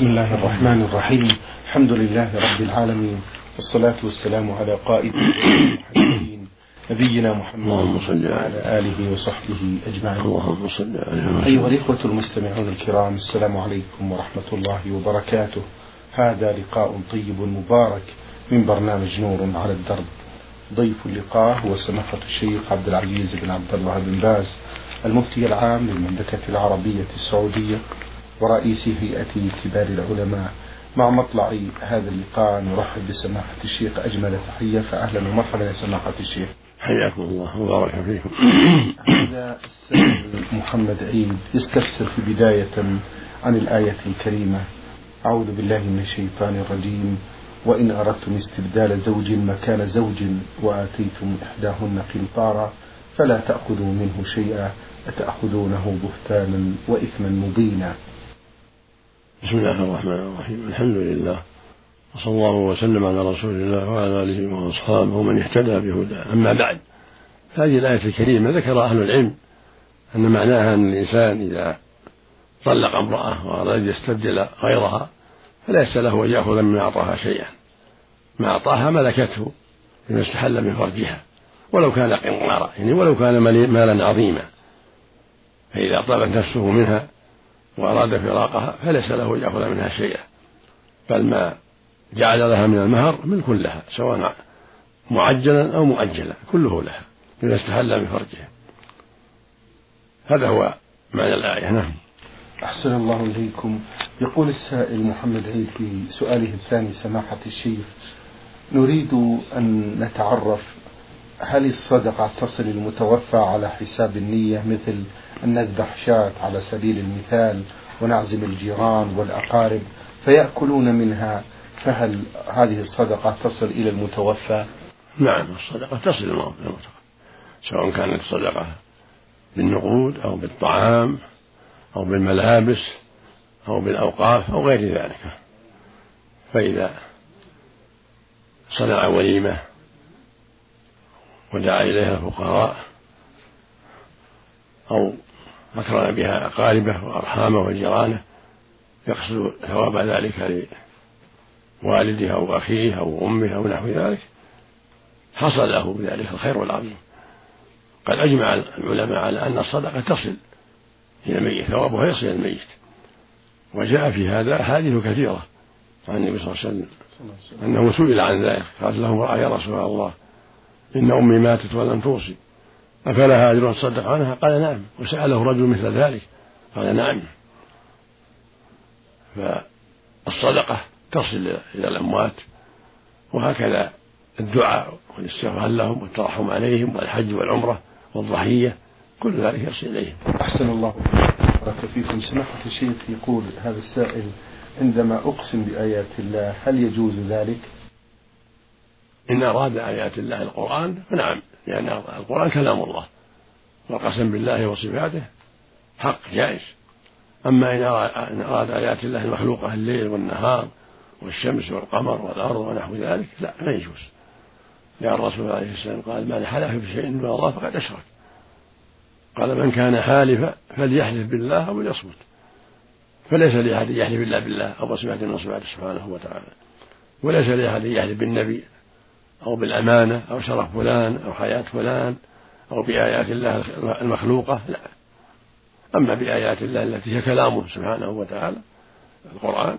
بسم الله الرحمن الرحيم. الحمد لله رب العالمين. والصلاة والسلام على قائد المحمدين نبينا محمد اللهم صل وعلى آله وصحبه أجمعين. اللهم صل عليه أيها الإخوة المستمعون الكرام السلام عليكم ورحمة الله وبركاته. هذا لقاء طيب مبارك من برنامج نور على الدرب. ضيف اللقاء هو سماحة الشيخ عبد العزيز بن عبد الله بن باز المفتي العام للمملكة العربية السعودية. ورئيس هيئة كبار العلماء مع مطلع هذا اللقاء نرحب بسماحة الشيخ أجمل تحية فأهلا ومرحبا يا سماحة الشيخ. حياكم الله وبارك فيكم. هذا السائل محمد عيد يستفسر في بداية عن الآية الكريمة أعوذ بالله من الشيطان الرجيم وإن أردتم استبدال زوج مكان زوج وآتيتم إحداهن قنطارا فلا تأخذوا منه شيئا أتأخذونه بهتانا وإثما مبينا. بسم الله الرحمن الرحيم. الحمد لله. وصلى الله وسلم على رسول الله وعلى آله وأصحابه ومن اهتدى بهداه. أما بعد هذه الآية الكريمة ذكر أهل العلم أن معناها أن الإنسان إذا طلق امرأة وأراد يستبدل غيرها فليس له أن يأخذ مما أعطاها شيئا. ما أعطاها ملكته بما استحل من فرجها. ولو كان قنطارا يعني ولو كان مالا عظيما. فإذا طلبت نفسه منها وأراد فراقها فليس له أن يأخذ منها شيئا. بل ما جعل لها من المهر ملك لها سواء معجلا أو مؤجلا كله لها بما استحل من فرجها. هذا هو معنى الآية نعم. أحسن الله إليكم. يقول السائل محمد عيد في سؤاله الثاني سماحة الشيخ نريد أن نتعرف هل الصدقة تصل المتوفى على حساب النية مثل أن نذبح شاة على سبيل المثال ونعزم الجيران والأقارب فيأكلون منها فهل هذه الصدقة تصل إلى المتوفى؟ نعم الصدقة تصل إلى المتوفى سواء كانت صدقة بالنقود أو بالطعام أو بالملابس أو بالأوقاف أو غير ذلك فإذا صنع وليمة ودعا إليها الفقراء أو أكرم بها أقاربه وأرحامه وجيرانه يقصد ثواب ذلك لوالده أو أخيه أو أمه أو نحو ذلك. حصل له بذلك الخير العظيم قد أجمع العلماء على أن الصدقة تصل إلى الميت ثوابها يصل إلى الميت. وجاء في هذا أحاديث كثيرة عن النبي صلى الله عليه وسلم أنه سئل عن ذلك قال له امرأة يا رسول الله إن أمي ماتت ولم توصي أفلها أجر تصدق عنها؟ قال نعم. وسأله رجل مثل ذلك قال نعم. فالصدقة تصل إلى الأموات وهكذا الدعاء والاستغفار لهم والترحم عليهم والحج والعمرة والضحية كل ذلك يصل إليهم. أحسن الله. بارك فيكم سماحة الشيخ يقول هذا السائل عندما أقسم بآيات الله هل يجوز ذلك؟ إن أراد آيات الله القرآن فنعم لأن القرآن كلام الله والقسم بالله وصفاته حق جائز أما إن أراد آيات الله المخلوقة الليل والنهار والشمس والقمر والأرض ونحو ذلك لا ما يجوز. لأن الرسول عليه السلام قال من حلف بشيء من الله فقد أشرك. قال من كان حالفا فليحلف بالله أو ليصمت. فليس لأحد يحلف إلا بالله أو بصفة من صفاته سبحانه وتعالى. وليس لأحد يحلف بالنبي أو بالأمانة أو شرف فلان أو حياة فلان أو بآيات الله المخلوقة لا. أما بآيات الله التي هي كلامه سبحانه وتعالى القرآن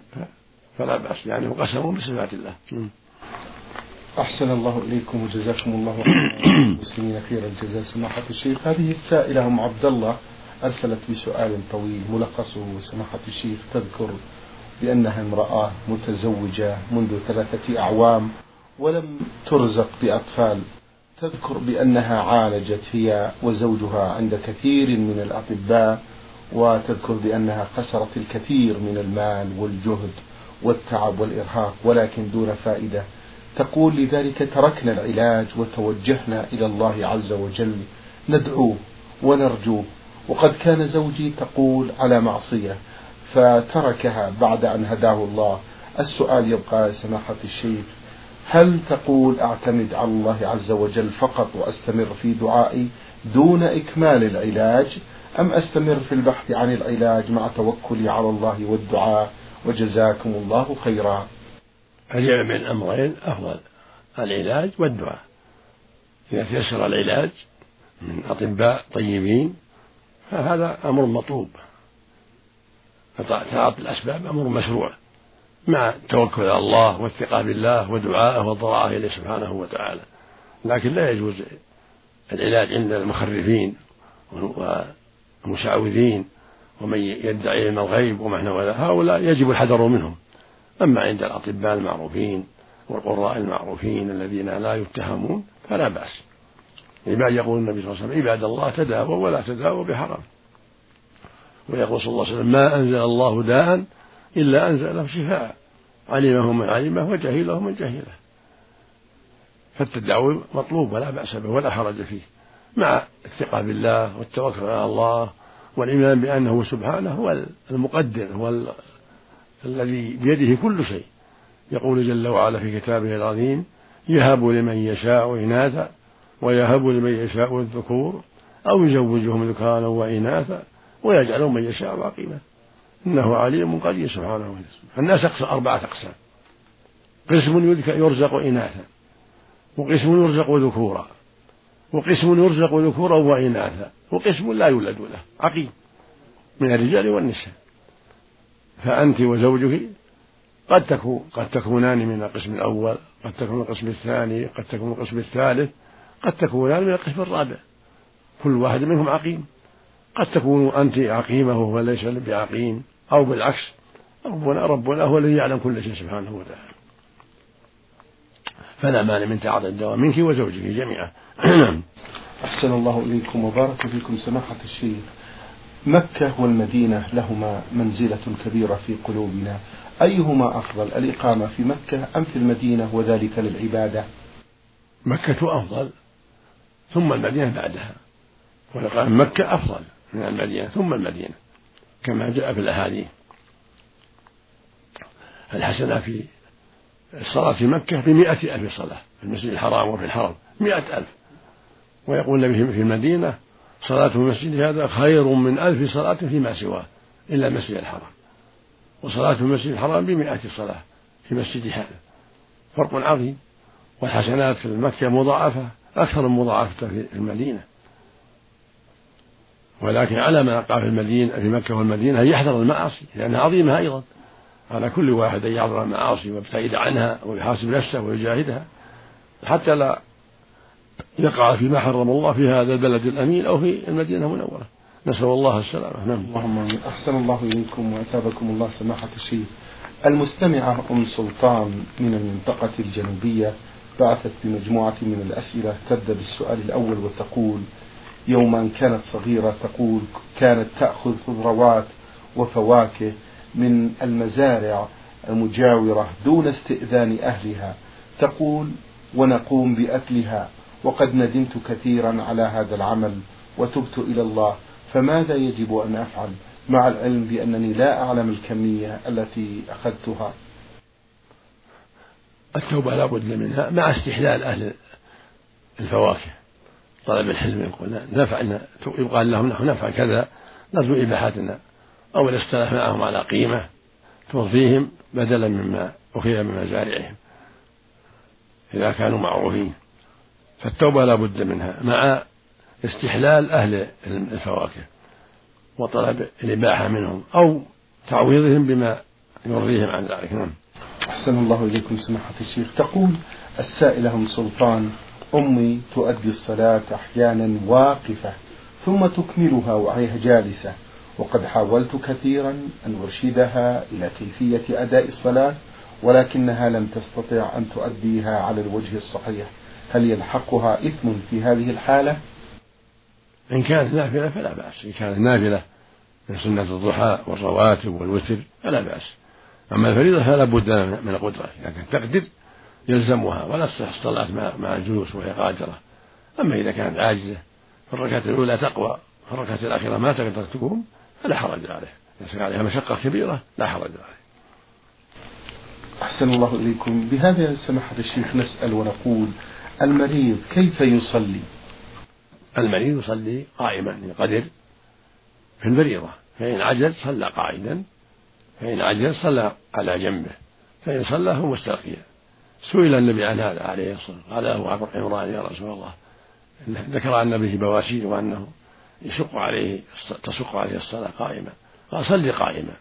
فلا بأس يعني هو قسم بصفات الله. أحسن الله إليكم وجزاكم الله المسلمين خير الجزاء سماحة الشيخ. هذه السائلة أم عبد الله أرسلت بسؤال طويل ملخصه سماحة الشيخ تذكر بأنها امرأة متزوجة منذ ثلاثة أعوام. ولم ترزق بأطفال تذكر بأنها عالجت هي وزوجها عند كثير من الأطباء وتذكر بأنها خسرت الكثير من المال والجهد والتعب والإرهاق ولكن دون فائدة. تقول لذلك تركنا العلاج وتوجهنا إلى الله عز وجل. ندعوه ونرجوه وقد كان زوجي تقول على معصية فتركها بعد أن هداه الله. السؤال يبقى سماحة الشيخ هل تقول اعتمد على الله عز وجل فقط واستمر في دعائي دون إكمال العلاج؟ أم أستمر في البحث عن العلاج مع توكلي على الله والدعاء وجزاكم الله خيرا؟ الجمع بين الأمرين أفضل العلاج والدعاء. إذا تيسر العلاج من أطباء طيبين فهذا أمر مطلوب. فتعاطي الأسباب أمر مشروع. مع التوكل على الله والثقة بالله ودعائه والضراعة إليه سبحانه وتعالى. لكن لا يجوز العلاج عند المخرفين والمشعوذين ومن يدعي علم الغيب وما نحو هؤلاء يجب الحذر منهم. أما عند الأطباء المعروفين والقراء المعروفين الذين لا يتهمون فلا بأس. عباد يقول النبي صلى الله عليه وسلم عباد الله تداووا ولا تداووا بحرام. ويقول صلى الله عليه وسلم ما أنزل الله داء إلا أنزله شفاء. علمه من علمه وجهله من جهله فالتداوي مطلوب ولا بأس به ولا حرج فيه. مع الثقة بالله والتوكل على الله والإيمان بأنه سبحانه هو المقدر هو الذي بيده كل شيء. يقول جل وعلا في كتابه العظيم يهب لمن يشاء إناثا ويهب لمن يشاء الذكور أو يزوجهم ذكرانا وإناثا ويجعل من يشاء عقيما إنه عليم قدير سبحانه وتعالى. الناس أربعة أقسام. قسم يرزق إناثا وقسم يرزق ذكورا وقسم يرزق ذكورا وإناثا وقسم لا يولد له. عقيم. من الرجال والنساء. فأنت وزوجك قد تكون قد تكونان من القسم الأول قد تكون من القسم الثاني قد تكون من القسم الثالث قد تكونان من القسم الرابع. كل واحد منهم عقيم. قد تكون أنت عقيمة وهو ليس بعقيم أو بالعكس ربنا ربنا هو الذي يعلم كل شيء سبحانه وتعالى. فلا مانع من تعاطي الدواء منك وزوجك جميعا. أحسن الله إليكم وبارك فيكم سماحة الشيخ. مكة والمدينة لهما منزلة كبيرة في قلوبنا. أيهما أفضل الإقامة في مكة أم في المدينة وذلك للعبادة؟ مكة أفضل ثم المدينة بعدها. والإقامة مكة أفضل. من المدينة ثم المدينة كما جاء في الأحاديث. الحسنة في الصلاة في مكة بمئة ألف صلاة في المسجد الحرام وفي الحرم مئة ألف. ويقول النبي في المدينة صلاة في المسجد هذا خير من ألف صلاة فيما سواه إلا المسجد الحرام. وصلاة في المسجد الحرام بمئة صلاة في مسجد هذا. فرق عظيم. والحسنات في مكة مضاعفة أكثر من مضاعفة في المدينة. ولكن على من يقع في المدينة في مكة والمدينة أن يحذر المعاصي لأنها عظيمة أيضا. على كل واحد أن يحذر المعاصي ويبتعد عنها ويحاسب نفسه ويجاهدها. حتى لا يقع فيما حرم الله في هذا البلد الأمين أو في المدينة المنورة. نسأل الله السلامة. نعم. اللهم أحسن الله إليكم وأثابكم الله سماحة الشيخ. المستمعة أم سلطان من المنطقة الجنوبية بعثت بمجموعة من الأسئلة تبدأ بالسؤال الأول وتقول يوما كانت صغيرة تقول كانت تأخذ خضروات وفواكه من المزارع المجاورة دون استئذان أهلها. تقول ونقوم بأكلها وقد ندمت كثيرا على هذا العمل وتبت إلى الله. فماذا يجب أن أفعل مع العلم بأنني لا أعلم الكمية التي أخذتها؟ التوبة لا بد منها مع استحلال أهل الفواكه. طلب الحلم يقول نفعل يقال لهم نحن نفعل كذا نرجو إباحتنا. أو الاصطلاح معهم على قيمة ترضيهم بدلا مما أخذ من مزارعهم. إذا كانوا معروفين. فالتوبة لا بد منها مع استحلال أهل الفواكه وطلب الإباحة منهم أو تعويضهم بما يرضيهم عن ذلك. نعم. أحسن الله إليكم سماحة الشيخ. تقول السائلة أم سلطان أمي تؤدي الصلاة أحيانا واقفة ثم تكملها وهي جالسة. وقد حاولت كثيرا أن أرشدها إلى كيفية أداء الصلاة ولكنها لم تستطع أن تؤديها على الوجه الصحيح. هل يلحقها إثم في هذه الحالة؟ إن كانت نافلة فلا بأس. إن كانت نافلة من سنة الضحى والرواتب والوتر فلا بأس. أما الفريضة فلا بد من القدرة كانت تقدر يلزمها ولا تصح الصلاة مع الجلوس وهي قادرة. أما إذا كانت عاجزة فالركعة الأولى تقوى فالركعة الأخيرة ما تقدر تقوم فلا حرج عليه. إذا كان عليها مشقة كبيرة لا حرج عليه. أحسن الله إليكم. بهذا سماحة الشيخ نسأل ونقول المريض كيف يصلي؟ المريض يصلي قائما إن قدر في الفريضة. فإن عجز صلى قاعدا فإن عجز صلى على جنبه فإن صلى هو مستلقيا سئل النبي عن هذا عليه الصلاة والسلام. قال له عمران يا رسول الله ذكر أن به بواسير وأنه يشق عليه تشق عليه الصلاة قائما. قال صل قائما.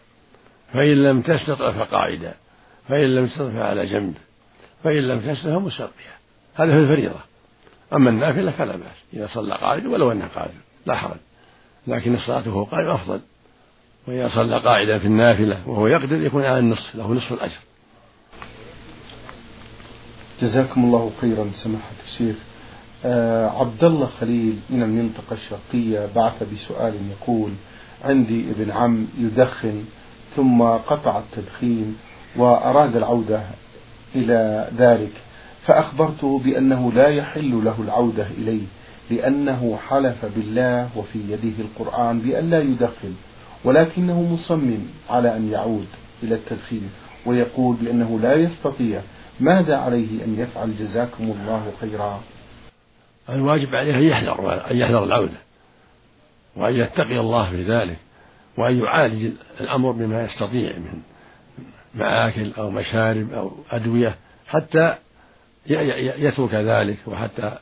فإن لم تستطع فقاعدا. فإن لم تستطع فعلى جنب. فإن لم تستطع فمستلقيا هذا في الفريضة. أما النافلة فلا بأس. إذا صلى قاعد ولو أنه قاعد لا حرج. لكن الصلاة وهو قائم أفضل. وإذا صلى قاعدا في النافلة وهو يقدر يكون على النصف له نصف الأجر. جزاكم الله خيرا سماحة الشيخ. آه عبد الله خليل من المنطقة الشرقية بعث بسؤال يقول عندي ابن عم يدخن ثم قطع التدخين وأراد العودة إلى ذلك فأخبرته بأنه لا يحل له العودة إليه لأنه حلف بالله وفي يده القرآن بأن لا يدخن ولكنه مصمم على أن يعود إلى التدخين ويقول بأنه لا يستطيع ماذا عليه أن يفعل جزاكم الله خيرا؟ الواجب عليه أن يحذر أن يحذر العودة وأن يتقي الله في ذلك وأن يعالج الأمر بما يستطيع من مآكل أو مشارب أو أدوية حتى يترك ذلك وحتى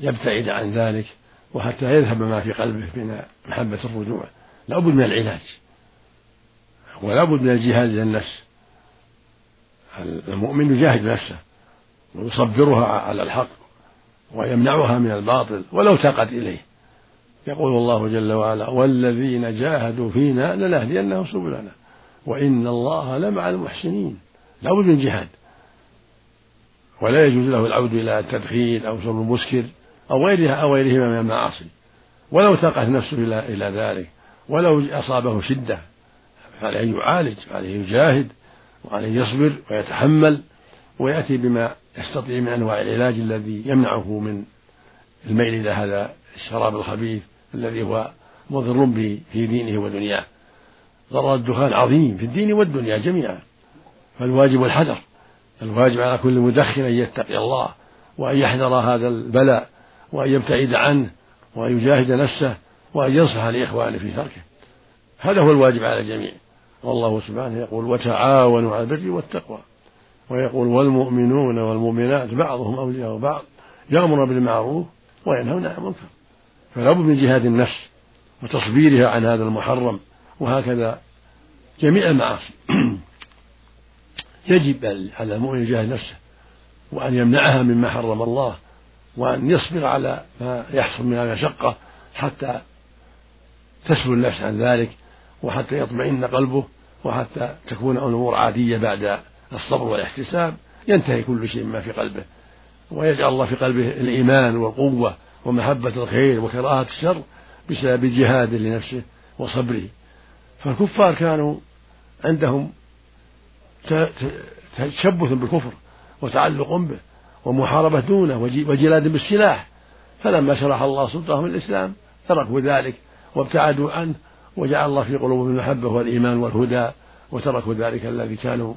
يبتعد عن ذلك وحتى يذهب ما في قلبه من محبة الرجوع. لابد من العلاج ولابد من الجهاد للنفس المؤمن يجاهد نفسه ويصبرها على الحق ويمنعها من الباطل ولو تاقت إليه. يقول الله جل وعلا والذين جاهدوا فينا لنهدينهم سبلنا وإن الله لمع المحسنين. لا بد من جهاد. ولا يجوز له العود إلى التدخين أو شرب المسكر أو غيرها أو غيرهما من المعاصي. ولو تاقت نفسه إلى إلى ذلك ولو أصابه شدة فعليه يعالج وعليه يجاهد. وعليه يصبر ويتحمل ويأتي بما يستطيع من أنواع العلاج الذي يمنعه من الميل إلى هذا الشراب الخبيث الذي هو مضر به في دينه ودنياه. ضرر الدخان عظيم في الدين والدنيا جميعا. فالواجب الحذر. الواجب على كل مدخن أن يتقي الله وأن يحذر هذا البلاء وأن يبتعد عنه وأن يجاهد نفسه وأن ينصح لإخوانه في تركه. هذا هو الواجب على الجميع. والله سبحانه يقول وتعاونوا على البر والتقوى. ويقول والمؤمنون والمؤمنات بعضهم أولياء بعض يأمر بالمعروف وينهون عن المنكر. فلا بد من جهاد النفس وتصبيرها عن هذا المحرم. وهكذا جميع المعاصي. يجب على المؤمن يجاهد نفسه وأن يمنعها مما حرم الله وأن يصبر على ما يحصل من المشقة حتى تسلو النفس عن ذلك. وحتى يطمئن قلبه وحتى تكون الأمور عادية بعد الصبر والاحتساب ينتهي كل شيء مما في قلبه. ويجعل الله في قلبه الإيمان والقوة ومحبة الخير وكراهة الشر بسبب جهاده لنفسه وصبره. فالكفار كانوا عندهم تشبث بالكفر وتعلق به ومحاربة دونه وجلاد بالسلاح. فلما شرح الله سلطانهم الإسلام تركوا ذلك وابتعدوا عنه وجعل الله في قلوبهم المحبة والإيمان والهدى وتركوا ذلك الذي كانوا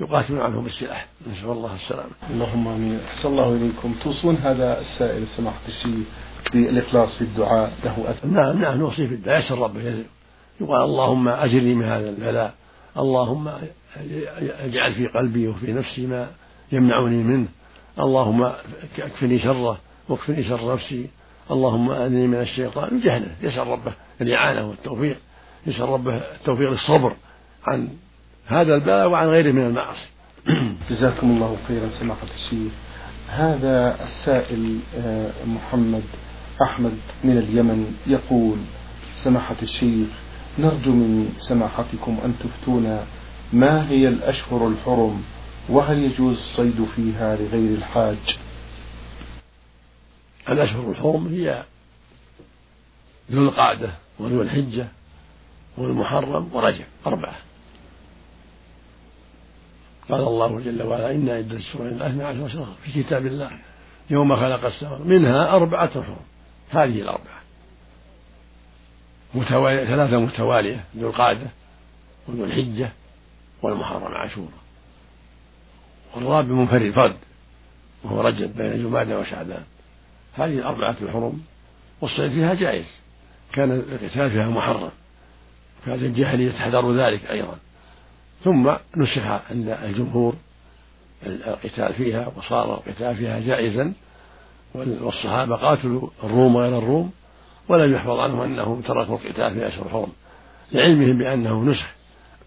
يقاتلون عنه بالسلاح. نسأل الله السلامة. اللهم آمين. أحسن الله إليكم توصون هذا السائل سماحة الشيخ بالإخلاص في الدعاء. له أثر. نعم نعم نوصي في الدعاء. يسأل ربه يقال اللهم أجرني من هذا البلاء. اللهم اجعل في قلبي وفي نفسي ما يمنعني منه. اللهم اكفني شره واكفني شر نفسي. اللهم أنني من الشيطان. جهله يسأل ربه. الإعانة والتوفيق يسأل ربه التوفيق للصبر عن هذا البلاء وعن غيره من المعاصي. جزاكم الله خيرا سماحة الشيخ. هذا السائل آه، محمد أحمد من اليمن يقول سماحة الشيخ نرجو من سماحتكم أن تفتونا ما هي الأشهر الحرم وهل يجوز الصيد فيها لغير الحاج؟ الأشهر الحرم هي ذو القعدة وذو الحجة والمحرم ورجب أربعة. قال الله جل وعلا إنا عدة الشهور اثنى عشر شهرا في كتاب الله يوم خلق السماء. منها أربعة حرم هذه الأربعة. متوالية ثلاثة متوالية ذو القعدة وذو الحجة والمحرم عاشورا والرابع منفرد فرد وهو رجب بين جمادى وشعبان. هذه الأربعة الحرم والصيد فيها جائز. كان القتال فيها محرم كانت الجاهلية تحذر ذلك أيضا. ثم نسخ عند الجمهور القتال فيها وصار القتال فيها جائزا والصحابة قاتلوا الروم غير الروم ولم يحفظ عنهم أنهم تركوا القتال في أشهر الحرم لعلمهم بأنه نسخ.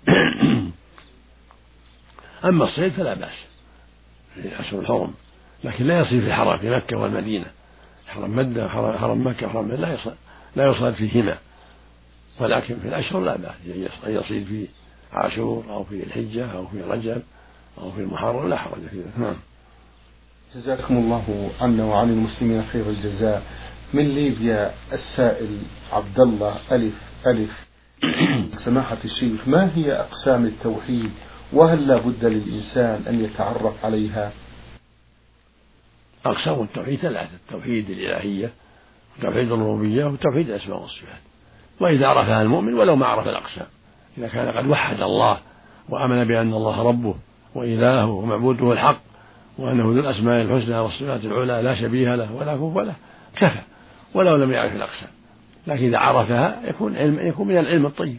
أما الصيد فلا بأس في أشهر الحرم لكن لا يصير في الحرم في مكة والمدينة. حرم مدة حرم مكة وحرم لا يصل لا يصاد فيهما ولكن في الأشهر لا بأس أن يصيد في عاشور أو في الحجة أو في رجب أو في المحرم لا حرج في ذلك نعم. جزاكم الله عنا وعن المسلمين خير الجزاء. من ليبيا السائل عبد الله ألف ألف. سماحة الشيخ ما هي أقسام التوحيد؟ وهل لا بد للإنسان أن يتعرف عليها؟ أقسام التوحيد ثلاثة التوحيد الإلهية وتوحيد الربوبية وتوحيد الأسماء والصفات. وإذا عرفها المؤمن ولو ما عرف الأقسام. إذا كان قد وحد الله وآمن بأن الله ربه وإلهه ومعبوده الحق وأنه ذو الأسماء الحسنى والصفات العلى لا شبيه له ولا كفو له كفى. ولو لم يعرف الأقسام. لكن إذا عرفها يكون علم يكون من العلم الطيب.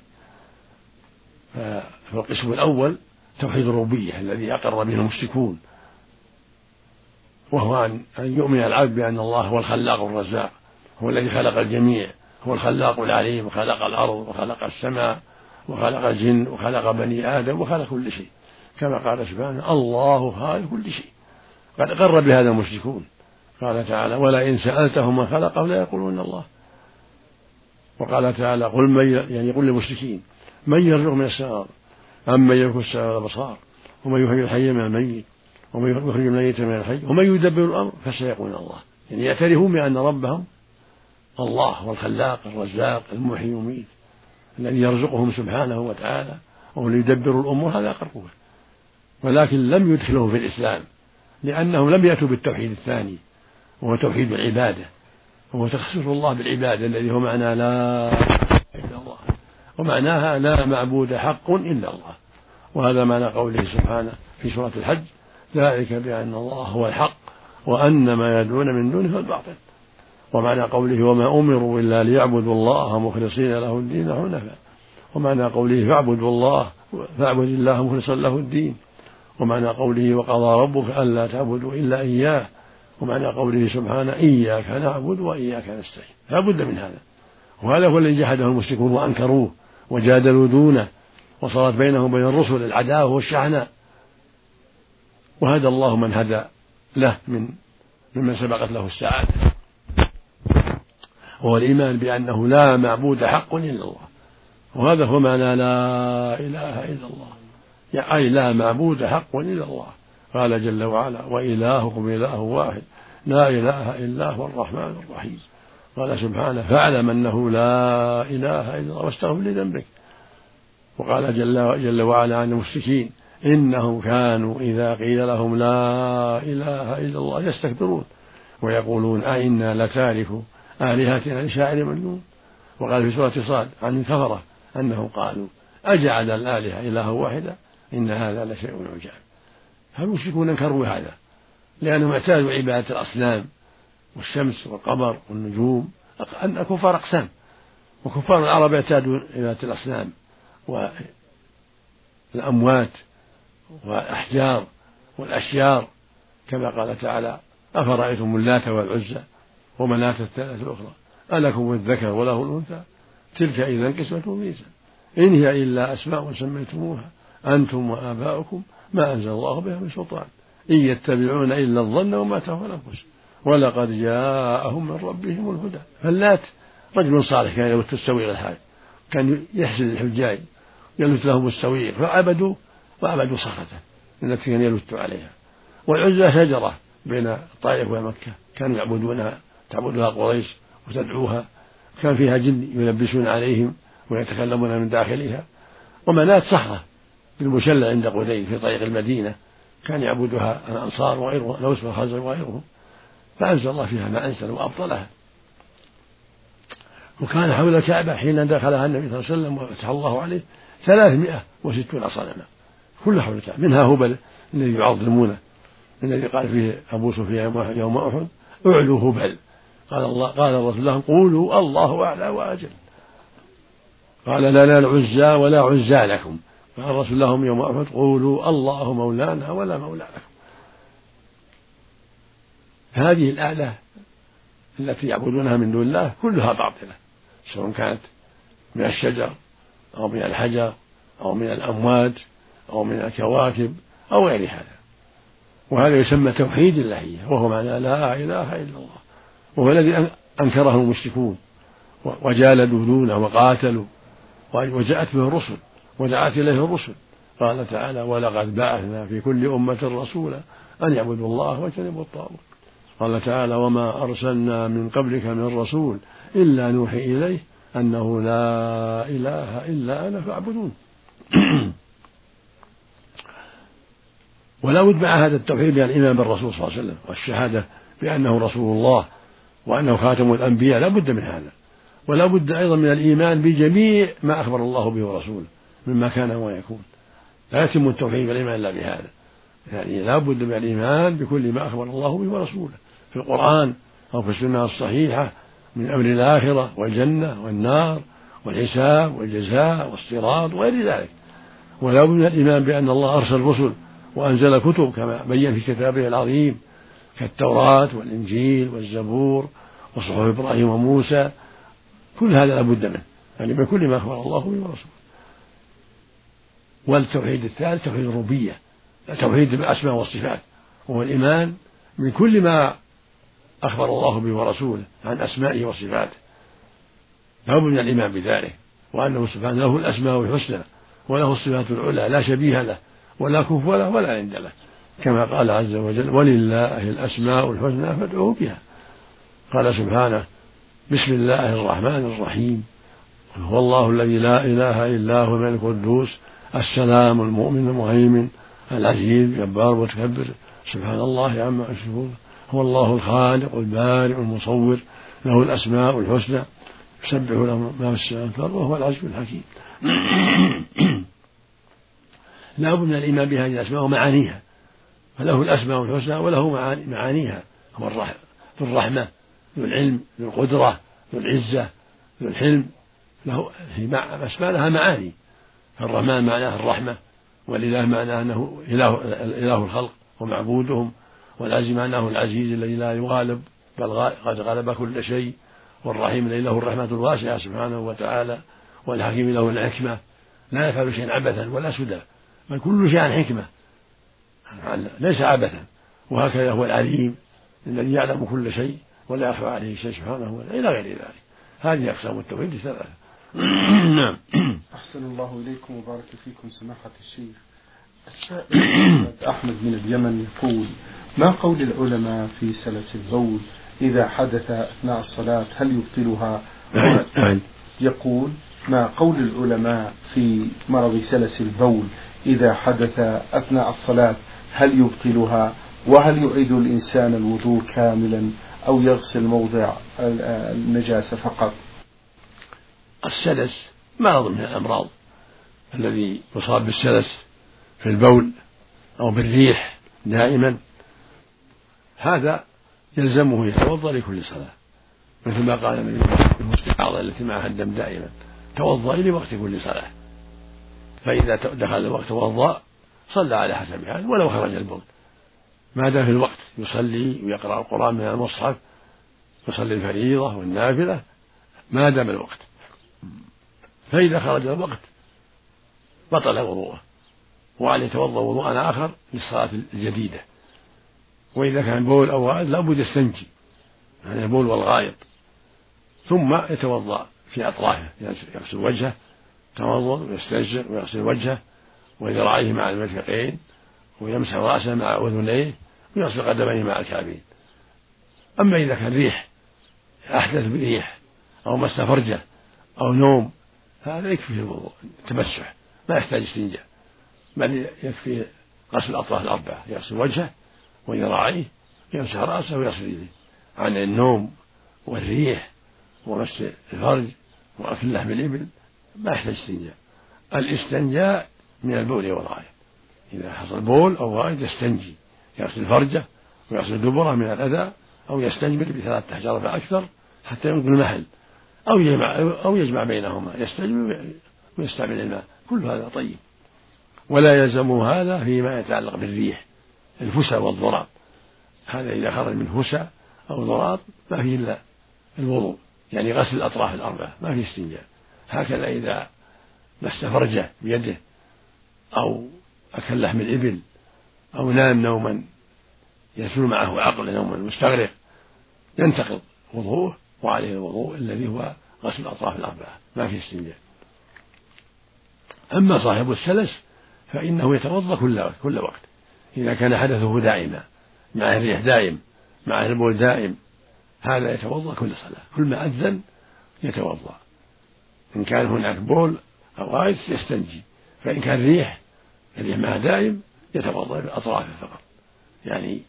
فالقسم الأول توحيد الربوبية الذي أقر به المشركون وهو أن يؤمن العبد بأن الله هو الخلاق الرزاق. هو الذي خلق الجميع هو الخلاق العليم وخلق الأرض وخلق السماء وخلق الجن وخلق بني آدم وخلق كل شيء. كما قال سبحانه الله خالق كل شيء. قد أقر بهذا المشركون. قال تعالى ولئن سألتهم من خلقه ليقولون الله. وقال تعالى قل من يعني قل للمشركين من يرزق من السماء؟ أم من يملك السماء والأبصار ومن يحيي الحي من الميت؟ ومن يخرج الميت من الحي؟ ومن يدبر الأمر؟ فسيقولون الله. يعني يعترفون بأن ربهم الله هو الخلاق الرزاق المحيي المميت الذي يرزقهم سبحانه وتعالى وهو اللي يدبر الأمور هذا أقربه ولكن لم يدخلهم في الإسلام لأنهم لم يأتوا بالتوحيد الثاني وهو توحيد العبادة وهو تخصيص الله بالعبادة الذي هو معنى لا إلا الله ومعناها لا معبود حق إلا الله. وهذا معنى قوله سبحانه في سورة الحج ذلك بأن الله هو الحق وأن ما يدعون من دونه هو الباطل. ومعنى قوله وما أمروا إلا ليعبدوا الله مخلصين له الدين حنفاء. ومعنى قوله فاعبدوا الله فاعبد الله مخلصا له الدين. ومعنى قوله وقضى ربك ألا تعبدوا إلا إياه. ومعنى قوله سبحانه إياك نعبد وإياك نستعين. لا بد من هذا. وهذا هو الذي جحده المشركون وأنكروه وجادلوا دونه. وصارت بينهم وبين الرسل العداوة والشحناء. وهدى الله من هدى له من ممن سبقت له السعادة. وهو الإيمان بأنه لا معبود حق إلا الله. وهذا هو معنى لا إله إلا الله. يعني أي لا معبود حق إلا الله. قال جل وعلا وإلهكم إله واحد. لا إله إلا هو الرحمن الرحيم. قال سبحانه فاعلم أنه لا إله إلا الله واستغفر لذنبك. وقال جل, جل وعلا عن المشركين إنهم كانوا إذا قيل لهم لا إله إلا الله يستكبرون. ويقولون أئنا لتاركوا آلهتنا لشاعر مجنون. وقال في سورة صاد عن الكفرة أنهم قالوا أجعل الآلهة إلها واحدا إن هذا لشيء عجاب. فالمشركون أنكروا هذا؟ لأنهم اعتادوا عبادة الأصنام والشمس والقمر والنجوم. الكفار أقسام. وكفار العرب اعتادوا عبادة الأصنام والأموات والأحجار والأشجار كما قال تعالى أفرأيتم اللات والعزى ومناة الثلاث الأخرى. ألكم الذكر وله الأنثى؟ تلك إذا قسمة ميزة إن هي إلا أسماء سميتموها أنتم وآباؤكم ما أنزل الله بها من سلطان. إن يتبعون إلا الظن وما تهوى الأنفس. ولقد جاءهم من ربهم الهدى. فاللات رجل صالح كان يلت السويق الحاج كان يحسن الحجاج يلت لهم السويق فعبدوا وعبدوا صخرته التي كان يلت عليها. والعزى شجرة بين الطائف ومكة. كانوا يعبدونها. تعبدها قريش وتدعوها. كان فيها جن يلبسون عليهم ويتكلمون من داخلها. ومناة صخرة بالمشلة عند قدين في طريق المدينة. كان يعبدها الأنصار وغيرهم الأوس والخزرج وغيرهم. فأنزل الله فيها ما أنزل وأبطلها. وكان حول الكعبة حين دخلها النبي صلى الله عليه وسلم وفتح الله عليه ثلاثمائة وستون صنما. كلها حول الكعبة. منها هبل الذي يعظمونه الذي قال فيه أبو سفيان يوم أحد اعلوا هبل. قال الله قال الرسول لهم قولوا الله أعلى وأجل. قال لا العزى ولا عزى لكم. فالرسول لهم يوم أحد قولوا الله مولانا ولا مولى لكم. هذه الآلة التي يعبدونها من دون الله كلها باطلة سواء كانت من الشجر أو من الحجر أو من الأموات أو من الكواكب أو غير هذا. وهذا يسمى توحيد اللهية وهو معنى لا إله إلا الله. وهو الذي أنكره المشركون؟ وجالدوا دونه وقاتلوا وجاءت به الرسل ودعت إليه الرسل. قال تعالى ولقد بعثنا في كل أمة رسولا أن يعبدوا الله واجتنبوا الطاغوت. قال تعالى وما أرسلنا من قبلك من رسول إلا نوحي إليه أنه لا إله إلا أنا فاعبدون. ولا بد مع هذا التوحيد من الإيمان بالرسول صلى الله عليه وسلم والشهادة بأنه رسول الله وأنه خاتم الأنبياء لا بد من هذا. ولا بد أيضا من الإيمان بجميع ما أخبر الله به ورسوله مما كان ويكون لا يتم التوحيد والإيمان إلا بهذا. يعني لا بد من الإيمان بكل ما أخبر الله به ورسوله. في القرآن أو في السنة الصحيحة من أمر الآخرة والجنة والنار والحساب والجزاء والصراط وغير ذلك. ولا بد من الإيمان بأن الله أرسل رسل وأنزل كتب كما بين في كتابه العظيم. كالتوراة والإنجيل والزبور وصحف إبراهيم وموسى كل هذا لا بد منه يعني من كل ما أخبر الله به ورسوله. والتوحيد الثالث توحيد الربوبية توحيد الأسماء والصفات وهو الإيمان من كل ما أخبر الله به ورسوله عن أسمائه وصفاته. لا بد من الإيمان بذلك وأنه سبحانه له الأسماء الحسنى وله الصفات العلى لا شبيه له ولا كفو له ولا عند له. كما قال عز وجل ولله الأسماء الحسنى فادعوه بها. قال سبحانه بسم الله الرحمن الرحيم هو الله الذي لا إله إلا هو الملك القدوس السلام المؤمن المهيمن العزيز الجبار المتكبر سبحان الله عما يشركون هو الله الخالق البارئ المصور له الأسماء الحسنى يسبح له ما في السماوات والأرض وهو العزيز الحكيم. لا بد من الإيمان بهذه الأسماء ومعانيها. فله الأسماء الحسنى وله معانيها هو ذو الرحمة ذو العلم ذو القدرة ذو العزة ذو الحلم له أسماء لها معاني. الرحمن معناه الرحمة والإله معناه أنه إله, إله الخلق ومعبودهم والعزيز معناه العزيز الذي لا يغالب بل قد غلب كل شيء والرحيم الذي له الرحمة الواسعة سبحانه وتعالى والحكيم له الحكمة. لا يفعل شيئا عبثا ولا سدى بل كل شيء عن حكمة. ليس عبثا وهكذا هو العليم الذي يعلم كل شيء ولا يخفى عليه شيء سبحانه وتعالى إلى غير ذلك. هذه أقسام التوحيد ثلاثة نعم. أحسن الله إليكم وبارك فيكم سماحة الشيخ. السائل أحمد من اليمن يقول ما قول العلماء في سلس البول إذا حدث أثناء الصلاة هل يبطلها. يقول ما قول العلماء في مرض سلس البول؟ إذا حدث أثناء الصلاة هل يبطلها وهل يعيد الإنسان الوضوء كاملا أو يغسل موضع النجاسة فقط؟ السلس مرض من الأمراض الذي يصاب بالسلس في البول أو بالريح دائما. هذا يلزمه يتوضأ لكل صلاة مثل ما قال النبي المستعاضة التي معها الدم دائما. توضأي لوقت كل صلاة. فإذا دخل الوقت توضأ صلى على حسب حاله ولو خرج البول. ما دام في الوقت يصلي ويقرأ القرآن من المصحف يصلي الفريضة والنافلة ما دام الوقت. فإذا خرج الوقت بطل وضوءه وأن يتوضأ وضوءا آخر للصلاة الجديدة. وإذا كان بول أو غائط لابد يستنجي يعني البول والغائط. ثم يتوضأ في أطرافه يغسل وجهه توضأ ويستنشق ويغسل وجهه وذراعيه مع المرفقين ويمسح رأسه مع أذنيه ويغسل قدميه مع الكعبين. أما إذا كان ريح أحدث بريح أو مس فرجه أو نوم هذا يكفيه الوضوء التمسح ما يحتاج استنجاء. بل يكفي غسل الأطراف الأربعة يغسل وجهه وذراعيه يمسح رأسه ويغسل يديه عن النوم والريح ومس الفرج وأكل لحم الإبل ما يحتاج استنجاء. الاستنجاء من البول والغاية إذا حصل بول أو غائط يستنجي يغسل فرجه ويغسل دبره من الأذى أو يستنجبر بثلاثة أحجار فأكثر حتى ينقل المحل أو يجمع أو يجمع بينهما يستنجبر ويستعمل الماء. كل هذا طيب. ولا يلزم هذا فيما يتعلق بالريح الفسى والضراب. هذا إذا خرج من فسى أو ضراب ما فيه إلا الوضوء يعني غسل الأطراف الأربعة ما فيه استنجاء. هكذا إذا مس فرجه بيده أو أكل لحم الإبل أو نام نوما يسول معه عقل نوما مستغرق ينتقض وضوءه وعليه الوضوء الذي هو غسل الأطراف الأربعة ما فيه استنجاء. أما صاحب السلس فإنه يتوضأ كل كل وقت. إذا كان حدثه دائما مع الريح دائم مع البول دائم هذا يتوضأ كل صلاة. كل ما أذن يتوضأ. إن كان هناك بول أو غائط يستنجي. فإن كان ريح معه دائم يتوضأ بأطرافه فقط. يعني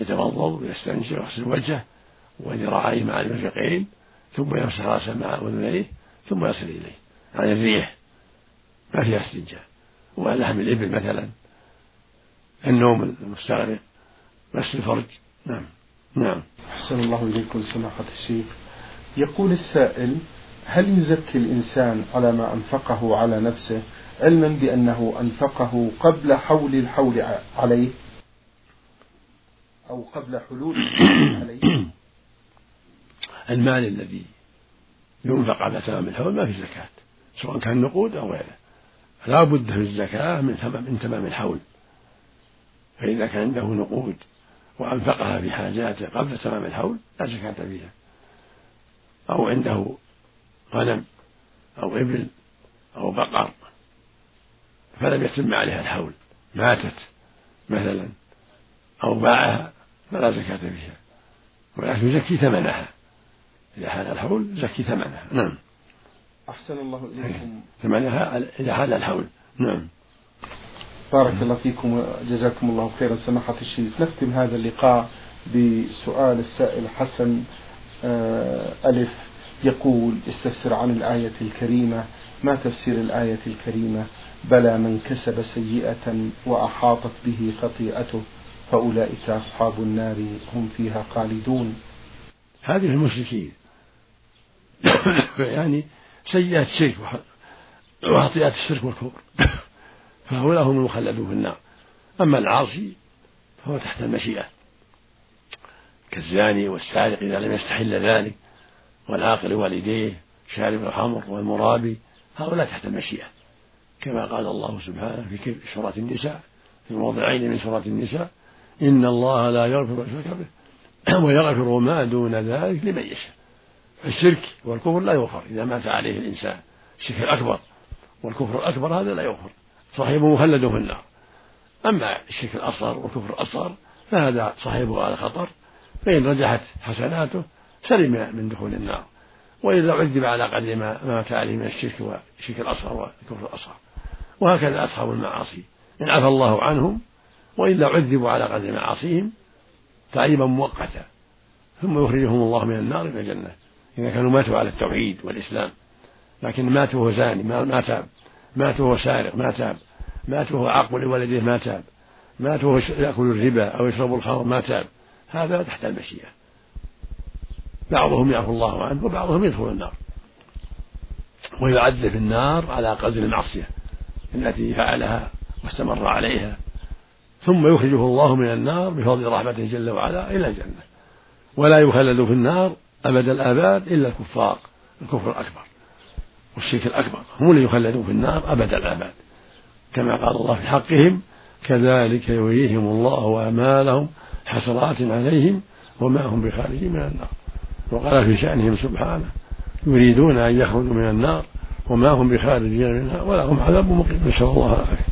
يتوضأ ويستنجي ويغسل وجهه وذراعيه مع المرفقين ثم يمسح راسه مع اذنيه ثم يصل إليه. عن الريح ما فيها استنجاء ولحم الإبل مثلا. النوم المستغرق مس الفرج. نعم. نعم. أحسن الله إليكم سماحة الشيخ. يقول السائل هل يزكي الإنسان على ما أنفقه على نفسه؟ علما بأنه أنفقه قبل حول الحول عليه أو قبل حلول عليه. المال الذي ينفق على تمام الحول ما في زكاة سواء كان نقود أو غيره. لا بد في الزكاة من تمام من تمام الحول. فإذا كان عنده نقود وأنفقها في حاجاته قبل تمام الحول لا زكاة فيها. أو عنده غنم أو إبل أو بقر فلم يتم عليها الحول ماتت مثلا أو باعها فلا زكاة فيها. ولكن يزكي ثمنها. إذا حال الحول زكي ثمنها. نعم. أحسن الله إليكم. ثمنها إذا حال الحول. نعم. بارك الله فيكم وجزاكم الله خيرا. سماحة الشيخ نختم هذا اللقاء بسؤال السائل حسن. آه، ألف. يقول استفسر عن الآية الكريمة. ما تفسير الآية الكريمة؟ بلى من كسب سيئة وأحاطت به خطيئته فأولئك أصحاب النار هم فيها خالدون. هذه المشركين يعني سيئات الشرك وخطيئات الشرك والكفر فهؤلاء هم المخلدون في النار. أما العاصي فهو تحت المشيئة. كالزاني والسارق إذا لم يستحل ذلك والعاقل والديه شارب الخمر والمرابي هؤلاء تحت المشيئة. كما قال الله سبحانه في سورة النساء في موضعين من سورة النساء إن الله لا يغفر الشرك به ويغفر ما دون ذلك لمن يشاء. الشرك والكفر لا يغفر. إذا مات عليه الإنسان الشرك الأكبر والكفر الأكبر هذا لا يغفر. صاحبه مخلد في النار. أما الشرك الأصغر والكفر الأصغر فهذا صاحبه على خطر. فإن رجحت حسناته سلم من دخول النار. وإذا عذب على قدر ما مات عليه من الشرك والشرك الأصغر والكفر الأصغر. وهكذا أصحاب المعاصي. إن عفى الله عنهم وإلا عذبوا على قدر معاصيهم تعذيبا مؤقتا. ثم يخرجهم الله من النار إلى الجنة. إذا كانوا ماتوا على التوحيد والإسلام. لكن ماتوا وهو زاني ما تاب. مات وهو سارق ما تاب. مات وهو عاق لوالديه ما تاب. مات وهو يأكل الربا أو يشرب الخمر ما تاب. هذا تحت المشيئة. بعضهم يعفو الله عنه وبعضهم يدخل النار. ويعذب النار على قدر المعصية. التي فعلها واستمر عليها. ثم يخرجه الله من النار بفضل رحمته جل وعلا إلى الجنة. ولا يخلد في النار أبد الآباد إلا الكفار الكفر الأكبر والشرك الأكبر. هم اللي يخلدون في النار أبد الآباد. كما قال الله في حقهم كذلك يريهم الله أعمالهم حسرات عليهم وما هم بخارجين من النار. وقال في شأنهم سبحانه يريدون أن يخرجوا من النار وما هم بخارجين منها ولا هم عذاب مقيم نسأل الله العافية.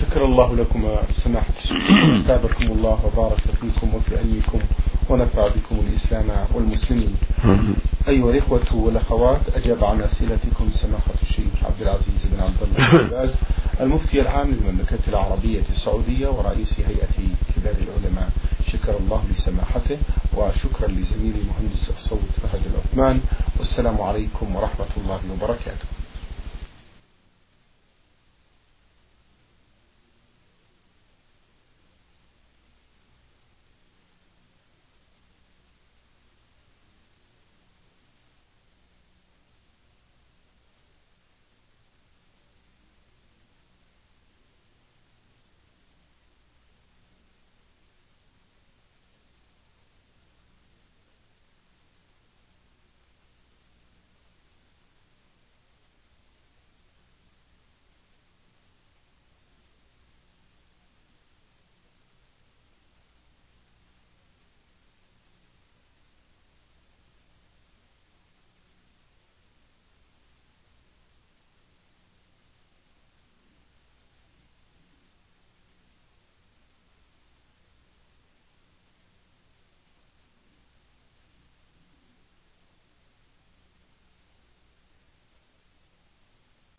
شكر الله لكم سماحة الشيخ أثابكم الله وبارك فيكم وفي علمكم ونفع بكم الإسلام والمسلمين. أيها الإخوة والأخوات أجاب عن أسئلتكم سماحة الشيخ عبد العزيز بن عبد الله باز المفتي العام للمملكة العربية السعودية ورئيس هيئة كبار العلماء. شكر الله لسماحته وشكرا لزميلي مهندس الصوت فهد العثمان والسلام عليكم ورحمة الله وبركاته.